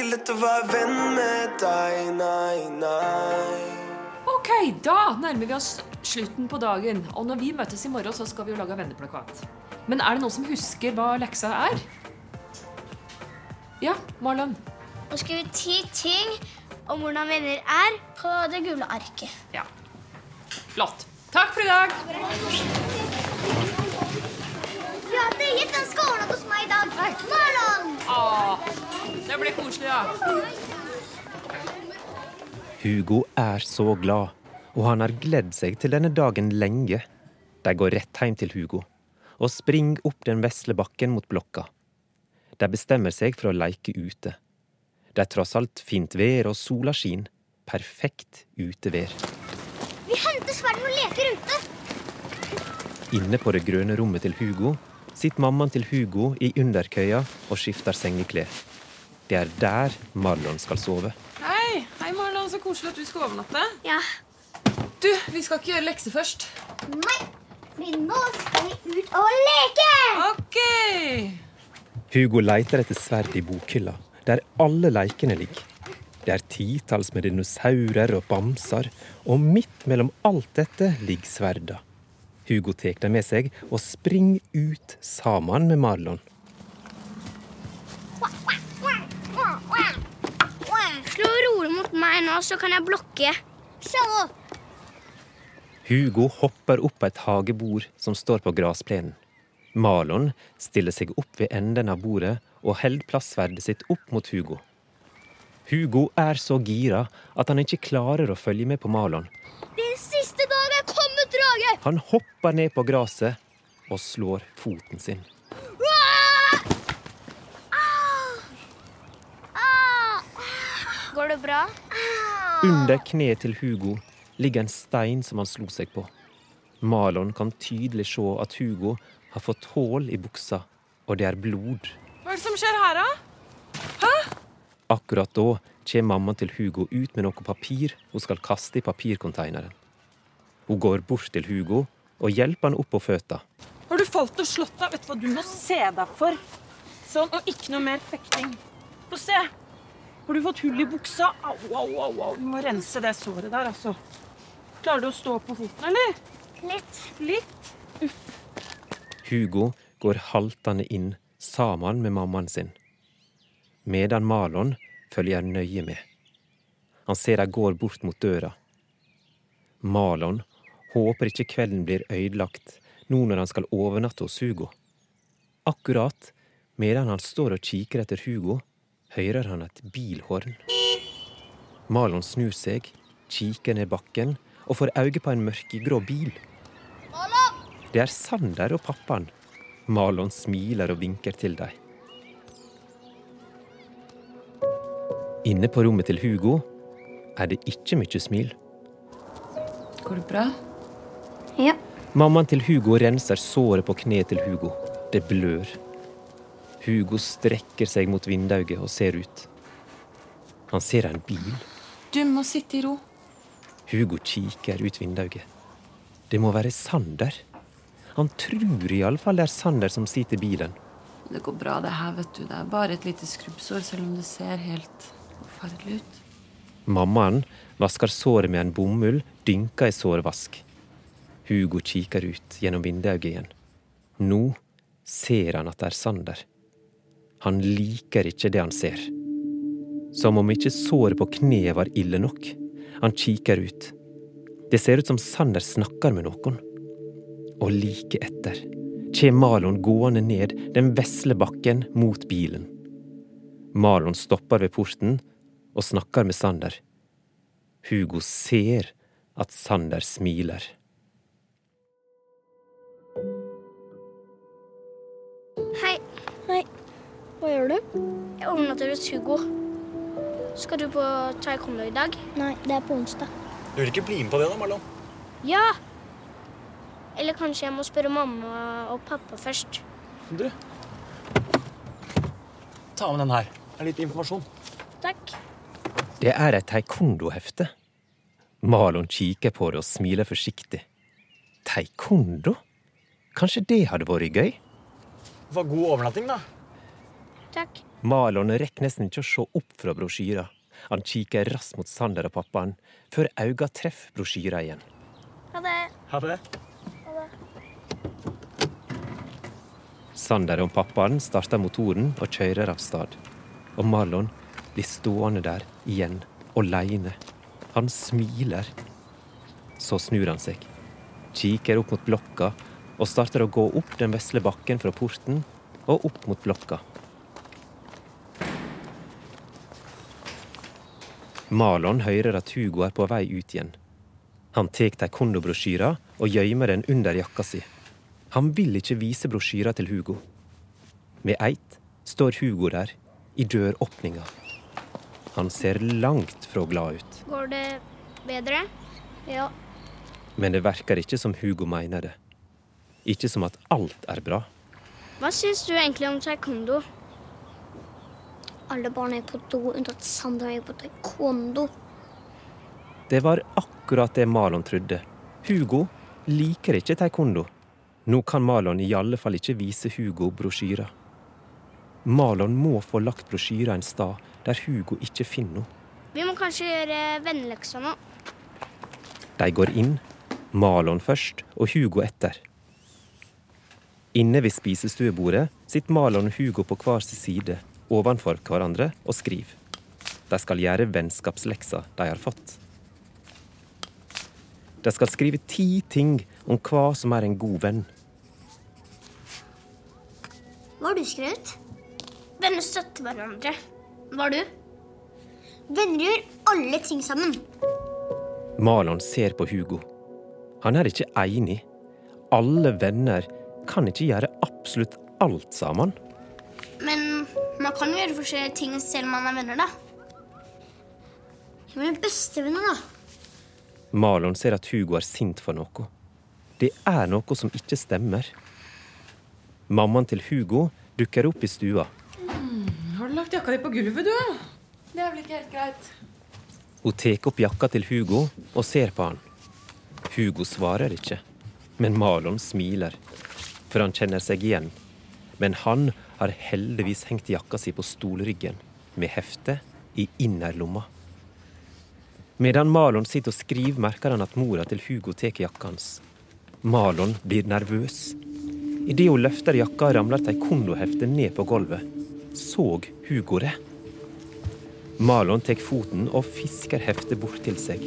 ikke lett å være venn med deg, nei, nei. Ok, da nærmer vi oss slutten på dagen. Og når vi møtes i morgen, så skal vi jo lage venneplakat. Men er det noen som husker hva leksa er? Ja, Marlon. Å skrive ti ting om hvordan venner er på det gule arket. Ja. Flott. Takk for i dag. Gitt den skåla hos meg i dag. Marlon! Ah, det blir koselig, da. Hugo er så glad, og han har gledd seg til denne dagen lenge. De går rett hjem til Hugo og springer opp den vesle bakken mot blokka. De bestemmer seg for å leke ute. Det er tross alt fint vær og sola skin. Perfekt utevær. Vi henter sverden og leker ute. Inne på det grønne rommet til Hugo sitter mammaen til Hugo i underkøya og skifter sengeklær. Det er der Marlon skal sove. Hei, hei Marlon, så koselig at du skal overnatte. Ja. Du, vi skal ikke gjøre lekser først. Nei, for nå skal vi ut og leke! Ok. Hugo leiter etter sverd i bokhylla, der alle lekene ligger. Det er titalls med dinosaurer og bamser, og midt mellom alt dette ligger sverda. Hugo tar dem med seg og springer ut sammen med Marlon. Slå rolig mot meg nå, så kan jeg blokke. Så. Hugo hopper opp et hagebord som står på grasplenen. Marlon stiller seg opp ved enden av bordet og holder plassverdet sitt opp mot Hugo. Hugo er så gira at han ikke klarer å følge med på Marlon. Det siste dag er kommet, drage! Han hopper ned på gresset og slår foten sin. Går det bra? Under kneet til Hugo ligger en stein som han slo seg på. Malon kan tydelig se at Hugo har fått hull i buksa, og det er blod. Hva er det som skjer her, da? Akkurat da kommer mamma til Hugo ut med noe papir hun skal kaste i papirkonteineren. Hun går bort til Hugo og hjelper han opp på føttene. Har du falt og slått deg? Vet du hva du må se deg for? Sånn, og ikke noe mer fekting. Få se. Har du fått hull i buksa? Au, au, au, au. Du må rense det såret der, altså. Klarer du å stå på foten, eller? Litt. Litt. Uff. Hugo går haltende inn sammen med mammaen sin, medan Malon følger nøye med. Han ser de går bort mot døra. Marlon håper ikke kvelden blir ødelagt nå når han skal overnatte hos Hugo. Akkurat medan han står og kikker etter Hugo, hører han et bilhorn. Malon snur seg, kikker ned bakken og får øye på en mørkegrå bil. Det er Sander og pappaen. Malon smiler og vinker til dem. Inne på rommet til Hugo er det ikke mye smil. Går det bra? Ja. Mammaen til Hugo renser såret på kneet til Hugo. Det blør. Hugo strekker seg mot vinduet og ser ut. Han ser en bil. Du må sitte i ro. Hugo kikker ut vinduet. Det må være Sander. Han tror iallfall det er Sander som sitter i bilen. Det går bra, det her, vet du. Det er bare et lite skrubbsår, selv om det ser helt forferdelig ut. Mammaen vasker såret med en bomull dynka i sårvask. Hugo kikker ut gjennom vinduet igjen. Nå ser han at det er Sander. Han liker ikke det han ser. Som om ikke såret på kneet var ille nok. Han kikker ut. Det ser ut som Sander snakker med noen. Og like etter kommer Malon gående ned den vesle bakken mot bilen. Malon stopper ved porten og snakker med Sander. Hugo ser at Sander smiler. Gjør du? Jeg overnatter hos Hugo. Skal du på taekwondo i dag? Nei, det er på onsdag. Du vil ikke bli med på det da, Marlon? Ja! Eller kanskje jeg må spørre mamma og pappa først. Du. Ta med den her. Det er litt informasjon. Takk. Det er et taekwondo-hefte. Marlon kikker på det og smiler forsiktig. Taekwondo? Kanskje det hadde vært gøy? Var god overnatting, da. Takk. Malon rekker nesten ikke å se opp fra brosjyra. Han kikker raskt mot Sander og pappaen, før øynene treffer brosjyra igjen. Ha det. Ha det. Sander og pappaen starter motoren og kjører av stad. Og Marlon blir stående der igjen, aleine. Han smiler. Så snur han seg, kikker opp mot blokka og starter å gå opp den vesle bakken fra porten og opp mot blokka. Marlon hører at Hugo er på vei ut igjen. Han tar taekwondo-brosjyra og gjemmer den under jakka si. Han vil ikke vise brosjyra til Hugo. Med eit står Hugo der, i døråpninga. Han ser langt fra glad ut, Går det bedre? Ja. men det verker ikke som Hugo mener det. Ikke som at alt er bra. Hva syns du egentlig om taekwondo? Alle barn er på do, unntatt Sander er på taekwondo. Det var akkurat det Malon trodde. Hugo liker ikke taekwondo. Nå kan Malon i alle fall ikke vise Hugo brosjyra. Malon må få lagt brosjyra en sted der Hugo ikke finner henne. Vi må kanskje gjøre venneleksa nå. De går inn, Malon først og Hugo etter. Inne ved spisestuebordet sitter Malon og Hugo på hver sin side, ovenfor hverandre, og skriver. De skal gjøre vennskapsleksa de har fått. De skal skrive ti ting om hva som er en god venn. Hva har du skrevet? Venner støtter hverandre. Hva har du? Venner gjør alle ting sammen. Malon ser på Hugo. Han er ikke enig. Alle venner kan ikke gjøre absolutt alt sammen. Man kan jo gjøre forskjellige ting selv om man er venner, da. Vi er bestevenner, da. Malon ser at Hugo er sint for noe. Det er noe som ikke stemmer. Mammaen til Hugo dukker opp i stua. Har du lagt jakka di på gulvet, du? Det er vel ikke helt greit. Hun tar opp jakka til Hugo og ser på han. Hugo svarer ikke, men Malon smiler, for han kjenner seg igjen. Men han har heldigvis hengt jakka si på stolryggen, med heftet i innerlomma. Medan Malon sitter og skriver, merker han at mora til Hugo tar jakka hans. Malon blir nervøs. Idet hun løfter jakka, ramler taekwondo-heftet ned på gulvet. Såg Hugo det? Malon tar foten og fisker heftet bort til seg.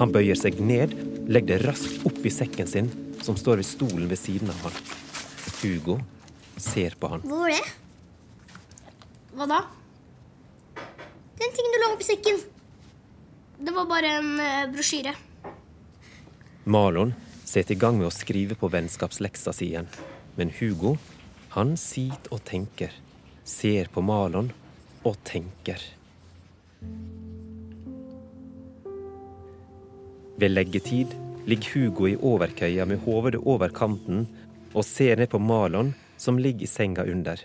Han bøyer seg ned, legger det raskt opp i sekken sin, som står ved stolen ved siden av han. Hugo ser på han. Hvor var det? Hva da? Den tingen du la oppi sekken. Det var bare en uh, brosjyre. Malon setter i gang med å skrive på vennskapsleksa si igjen. Men Hugo, han sitter og tenker. Ser på Malon og tenker. Ved leggetid ligger Hugo i overkøya med hodet over kanten og ser ned på Malon som ligger i senga under.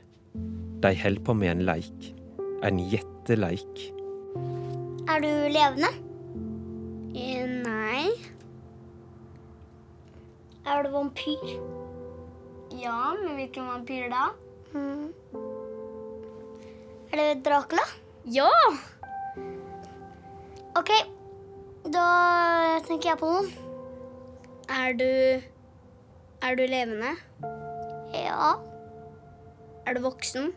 De holder på med en leik. En gjetteleik. Er du levende? nei. Er du vampyr? Ja, men hvilken vampyr da? Er det Dracula? Ja! Ok, da tenker jeg på noen. Er du Er du levende? Ja. Er du voksen?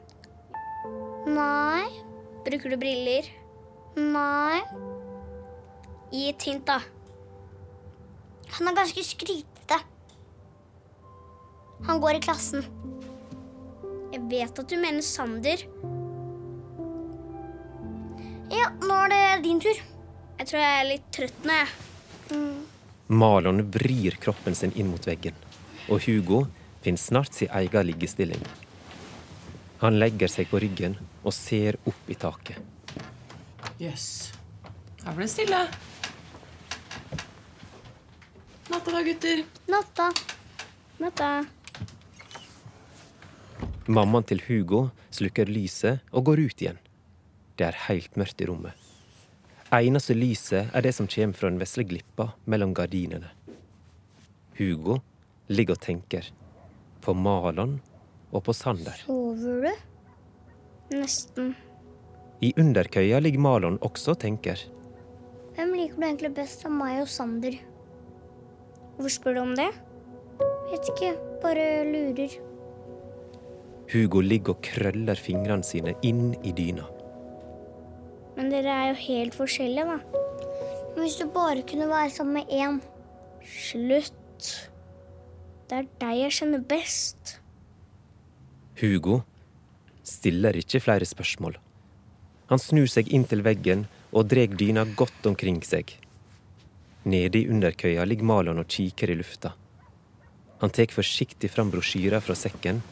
Nei. Bruker du briller? Nei. Gi et hint, da. Han er ganske skrytete. Han går i klassen. Jeg vet at du mener Sander. Ja, nå er det din tur. Jeg tror jeg er litt trøtt nå, jeg. Malon vrir kroppen sin inn mot veggen, og Hugo finner snart sin egen liggestilling. Han legger seg på ryggen og ser opp i taket. Jøss. Her ble det stille. Natta da, gutter. Natta. Natta. Mammaen til Hugo slukker lyset og går ut igjen. Det er helt mørkt i rommet. Eneste lyset er det som kommer fra den vesle glippa mellom gardinene. Hugo ligger og tenker. På Malon og på Sander. Sover du? Nesten. I underkøya ligger Malon også og tenker. Hvem liker du egentlig best av meg og Sander? Hvorfor spør du om det? Vet ikke, bare lurer. Hugo ligger og krøller fingrene sine inn i dyna. Men dere er jo helt forskjellige, da. Men hvis du bare kunne være sammen med én Slutt. Det er deg jeg kjenner best. Hugo stiller ikke flere spørsmål. Han snur seg inn til veggen og dreg dyna godt omkring seg. Nede i underkøya ligger Malon og kikker i lufta. Han tar forsiktig fram brosjyra fra sekken,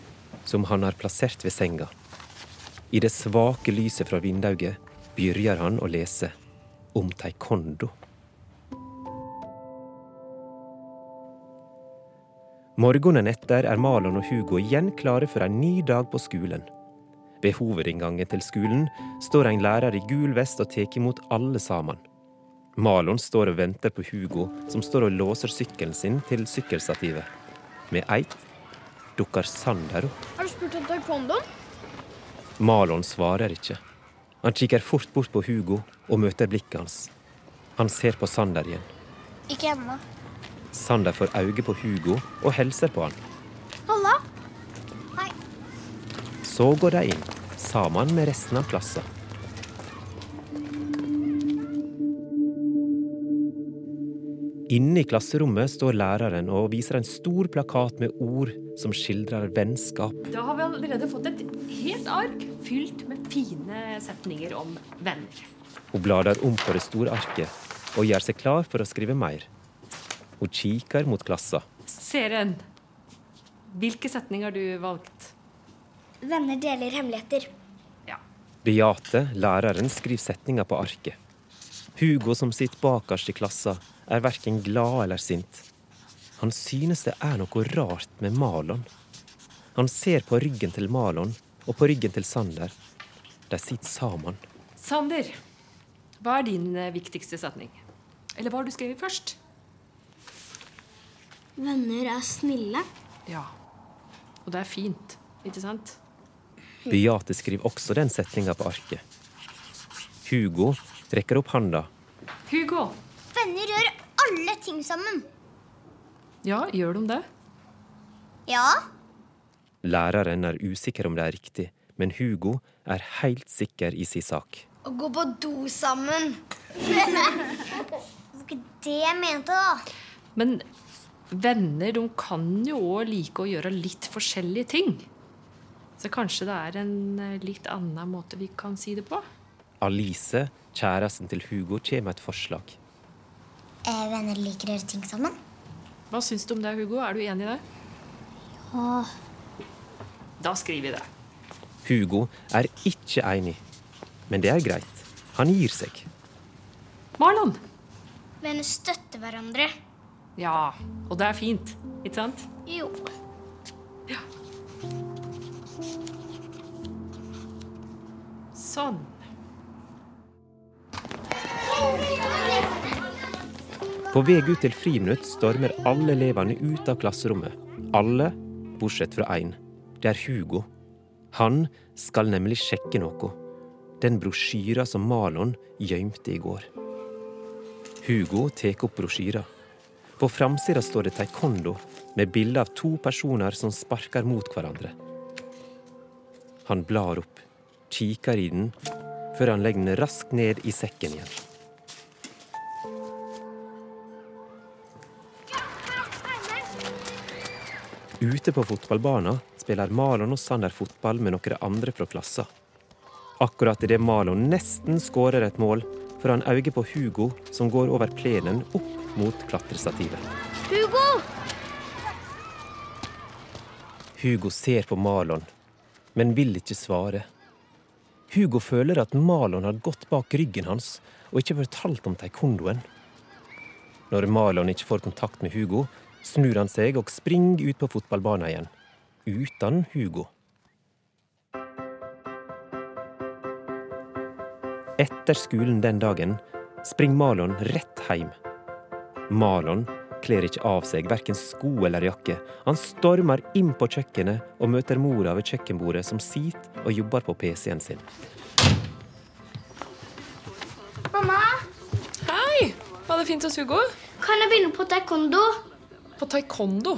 som han har plassert ved senga. I det svake lyset fra vinduet begynner han å lese om taekwondo. Morgenen etter er Malon og Hugo igjen klare for en ny dag på skolen. Ved hovedinngangen til skolen står en lærer i gul vest og tar imot alle sammen. Malon står og venter på Hugo, som står og låser sykkelen sin til sykkelstativet. Med eit dukker Sander opp. Har du spurt om taekwondoen? Malon svarer ikke. Han kikker fort bort på Hugo og møter blikket hans. Han ser på Sander igjen. Ikke ennå. Sander får øye på Hugo og hilser på han. Halla. Hei. Så går de inn, sammen med resten av klassen. Inne i klasserommet står læreren og viser en stor plakat med ord som skildrer vennskap. Da har vi allerede fått et helt ark fylt med fine setninger om venner. Hun blader om på det store arket og gjør seg klar for å skrive mer. Hun kikker mot klassen. Seren, hvilke setninger har du valgt? Venner deler hemmeligheter. Ja. Beate, læreren, skriver setninger på arket. Hugo, som sitter bakerst i klassen, er verken glad eller sint. Han synes det er noe rart med Malon. Han ser på ryggen til Malon og på ryggen til Sander. De sitter sammen. Sander, hva er din eh, viktigste setning? Eller hva har du skrevet først? Venner er snille. Ja. Og det er fint, ikke sant? Beate skriver også den setninga på arket. Hugo rekker opp handa. Hugo. Venner gjør alle ting sammen. Ja, gjør de det? Ja. Læreren er usikker om det er riktig, men Hugo er helt sikker i sin sak. Å gå på do sammen. det var ikke det jeg mente, da. Men venner de kan jo òg like å gjøre litt forskjellige ting. Så kanskje det er en eh, litt annen måte vi kan si det på? Alice, kjæresten til Hugo, kommer med et forslag. Eh, venner liker å gjøre ting sammen. Hva syns du om det, Hugo? Er du enig i det? Ja. Da skriver vi det. Hugo er ikke enig, men det er greit. Han gir seg. Marlon. Venner støtter hverandre. Ja, og det er fint, ikke sant? Jo. Sånn. På vei ut til friminutt stormer alle elevene ut av klasserommet. Alle bortsett fra én. Det er Hugo. Han skal nemlig sjekke noe. Den brosjyra som Malon gjemte i går. Hugo tar opp brosjyra. På framsida står det taekwondo med bilde av to personer som sparker mot hverandre. Han blar opp, kikker i den, før han legger den raskt ned i sekken igjen. Ute på fotballbanen spiller Malon og Sander fotball med noen andre fra klassen. Akkurat idet Malon nesten skårer et mål, får han øye på Hugo som går over plenen opp mot klatrestativet. Hugo! Hugo ser på Malon, men vil ikke svare. Hugo føler at Malon har gått bak ryggen hans og ikke fortalt om taekwondoen. Når Malon ikke får kontakt med Hugo, snur han seg og springer ut på fotballbanen igjen. Uten Hugo. Etter skolen den dagen springer Malon rett hjem. Malon kler ikke av seg verken sko eller jakke. Han stormer inn på kjøkkenet og møter mora ved kjøkkenbordet, som sitter og jobber på PC-en sin. Mamma, Hei! Var det fint hos Hugo? kan jeg begynne på taekwondo? På taekwondo?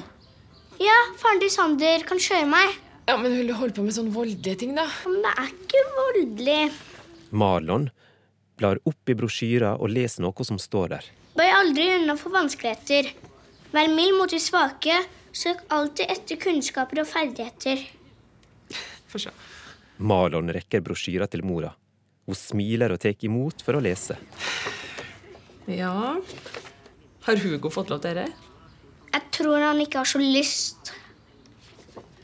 Ja, faren til Sander kan kjøre meg. Ja, men vil du holde på med sånne voldelige ting, da? Men det er ikke voldelig. Marlon blar opp i brosjyra og leser noe som står der. Bøy aldri unna for vanskeligheter. Vær mild mot de svake. Søk alltid etter kunnskaper og ferdigheter. Få se. Marlon rekker brosjyra til mora. Hun smiler og tar imot for å lese. Ja Har Hugo fått lov til dette? Jeg tror han ikke har så lyst.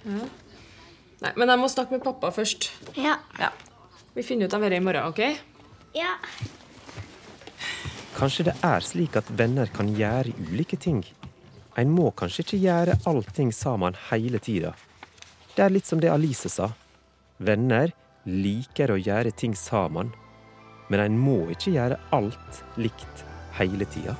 Ja. Nei, men jeg må snakke med pappa først. Ja. Ja. Vi finner ut av dette i morgen, OK? Ja. Kanskje det er slik at venner kan gjøre ulike ting. En må kanskje ikke gjøre allting sammen hele tida. Det er litt som det Alice sa. Venner liker å gjøre ting sammen, men en må ikke gjøre alt likt hele tida.